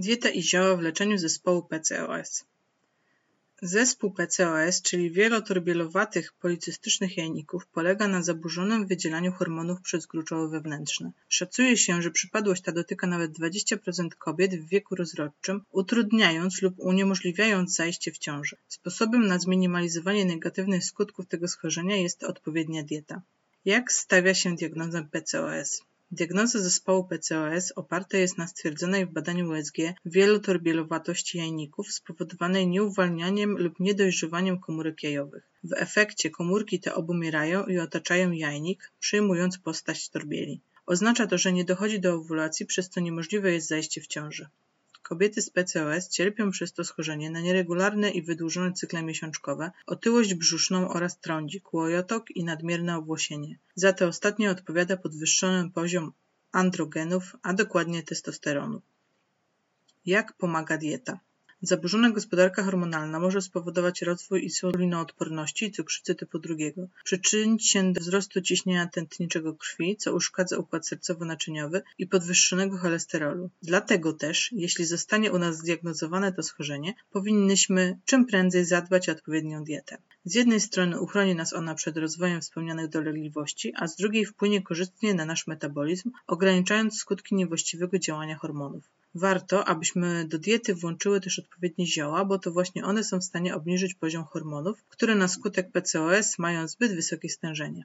Dieta i zioła w leczeniu zespołu PCOS. Zespół PCOS, czyli wielotorbielowatych policystycznych jajników, polega na zaburzonym wydzielaniu hormonów przez gruczoły wewnętrzne. Szacuje się, że przypadłość ta dotyka nawet 20% kobiet w wieku rozrodczym, utrudniając lub uniemożliwiając zajście w ciąży. Sposobem na zminimalizowanie negatywnych skutków tego schorzenia jest odpowiednia dieta. Jak stawia się diagnozę PCOS? Diagnoza zespołu PCOS oparta jest na stwierdzonej w badaniu USG wielotorbielowatości jajników spowodowanej nieuwalnianiem lub niedojrzewaniem komórek jajowych. W efekcie komórki te obumierają i otaczają jajnik, przyjmując postać torbieli. Oznacza to, że nie dochodzi do owulacji, przez co niemożliwe jest zajście w ciąży. Kobiety z PCOS cierpią przez to schorzenie na nieregularne i wydłużone cykle miesiączkowe, otyłość brzuszną oraz trądzik, łojotok i nadmierne owłosienie. Za te ostatnie odpowiada podwyższony poziom androgenów, a dokładnie testosteronu. Jak pomaga dieta? Zaburzona gospodarka hormonalna może spowodować rozwój insulinoodporności i cukrzycy typu drugiego, przyczynić się do wzrostu ciśnienia tętniczego krwi, co uszkadza układ sercowo-naczyniowy i podwyższonego cholesterolu. Dlatego też, jeśli zostanie u nas zdiagnozowane to schorzenie, powinnyśmy czym prędzej zadbać o odpowiednią dietę. Z jednej strony uchroni nas ona przed rozwojem wspomnianych dolegliwości, a z drugiej wpłynie korzystnie na nasz metabolizm, ograniczając skutki niewłaściwego działania hormonów. Warto, abyśmy do diety włączyły też odpowiednie zioła, bo to właśnie one są w stanie obniżyć poziom hormonów, które na skutek PCOS mają zbyt wysokie stężenie.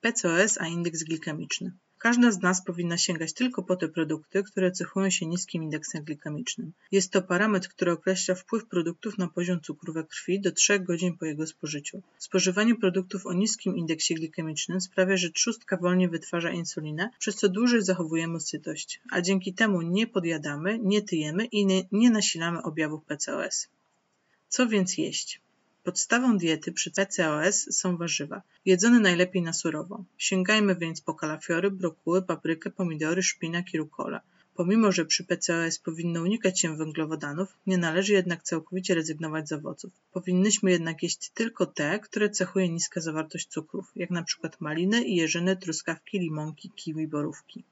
PCOS a indeks glikemiczny. Każda z nas powinna sięgać tylko po te produkty, które cechują się niskim indeksem glikemicznym. Jest to parametr, który określa wpływ produktów na poziom cukru we krwi do 3 godzin po jego spożyciu. Spożywanie produktów o niskim indeksie glikemicznym sprawia, że trzustka wolniej wytwarza insulinę, przez co dłużej zachowujemy sytość, a dzięki temu nie podjadamy, nie tyjemy i nie, nie nasilamy objawów PCOS. Co więc jeść? Podstawą diety przy PCOS są warzywa, jedzone najlepiej na surowo. Sięgajmy więc po kalafiory, brokuły, paprykę, pomidory, szpinak i rukola. Pomimo, że przy PCOS powinno unikać się węglowodanów, nie należy jednak całkowicie rezygnować z owoców. Powinnyśmy jednak jeść tylko te, które cechuje niska zawartość cukrów, jak np. maliny, jeżyny, truskawki, limonki, kiwi, borówki.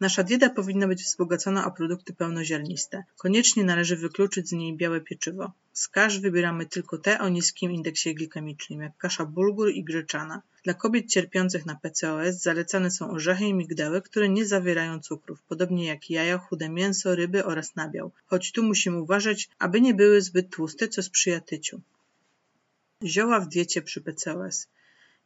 Nasza dieta powinna być wzbogacona o produkty pełnoziarniste. Koniecznie należy wykluczyć z niej białe pieczywo. Z kasz wybieramy tylko te o niskim indeksie glikemicznym, jak kasza bulgur i gryczana. Dla kobiet cierpiących na PCOS zalecane są orzechy i migdały, które nie zawierają cukrów, podobnie jak jaja, chude mięso, ryby oraz nabiał, choć tu musimy uważać, aby nie były zbyt tłuste, co sprzyja tyciu. Zioła w diecie przy PCOS.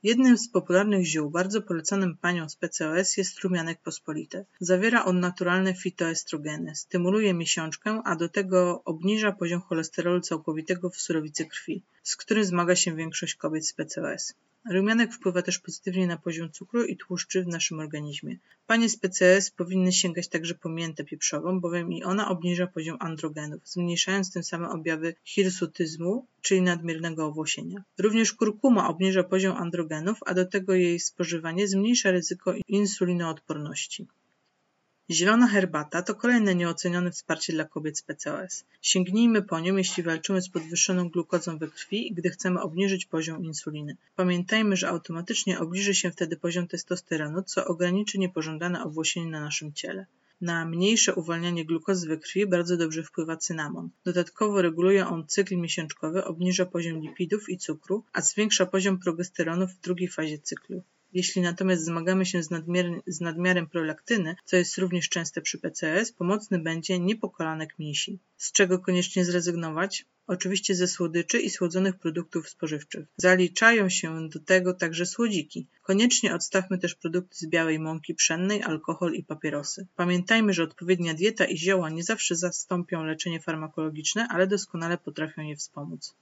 Jednym z popularnych ziół bardzo polecanym paniom z PCOS jest rumianek pospolity. Zawiera on naturalne fitoestrogeny, stymuluje miesiączkę, a do tego obniża poziom cholesterolu całkowitego w surowicy krwi, z którym zmaga się większość kobiet z PCOS. Rumianek wpływa też pozytywnie na poziom cukru i tłuszczy w naszym organizmie. Panie z PCS powinny sięgać także po miętę pieprzową, bowiem i ona obniża poziom androgenów, zmniejszając tym samym objawy hirsutyzmu, czyli nadmiernego owłosienia. Również kurkuma obniża poziom androgenów, a do tego jej spożywanie zmniejsza ryzyko insulinoodporności. Zielona herbata to kolejne nieocenione wsparcie dla kobiet z PCOS. Sięgnijmy po nią, jeśli walczymy z podwyższoną glukozą we krwi i gdy chcemy obniżyć poziom insuliny. Pamiętajmy, że automatycznie obniży się wtedy poziom testosteronu, co ograniczy niepożądane owłosienie na naszym ciele. Na mniejsze uwalnianie glukozy we krwi bardzo dobrze wpływa cynamon. Dodatkowo reguluje on cykl miesiączkowy, obniża poziom lipidów i cukru, a zwiększa poziom progesteronu w drugiej fazie cyklu. Jeśli natomiast zmagamy się z, z nadmiarem prolaktyny, co jest również częste przy PCS, pomocny będzie niepokolanek mięsi. Z czego koniecznie zrezygnować? Oczywiście ze słodyczy i słodzonych produktów spożywczych. Zaliczają się do tego także słodziki. Koniecznie odstawmy też produkty z białej mąki pszennej, alkohol i papierosy. Pamiętajmy, że odpowiednia dieta i zioła nie zawsze zastąpią leczenie farmakologiczne, ale doskonale potrafią je wspomóc.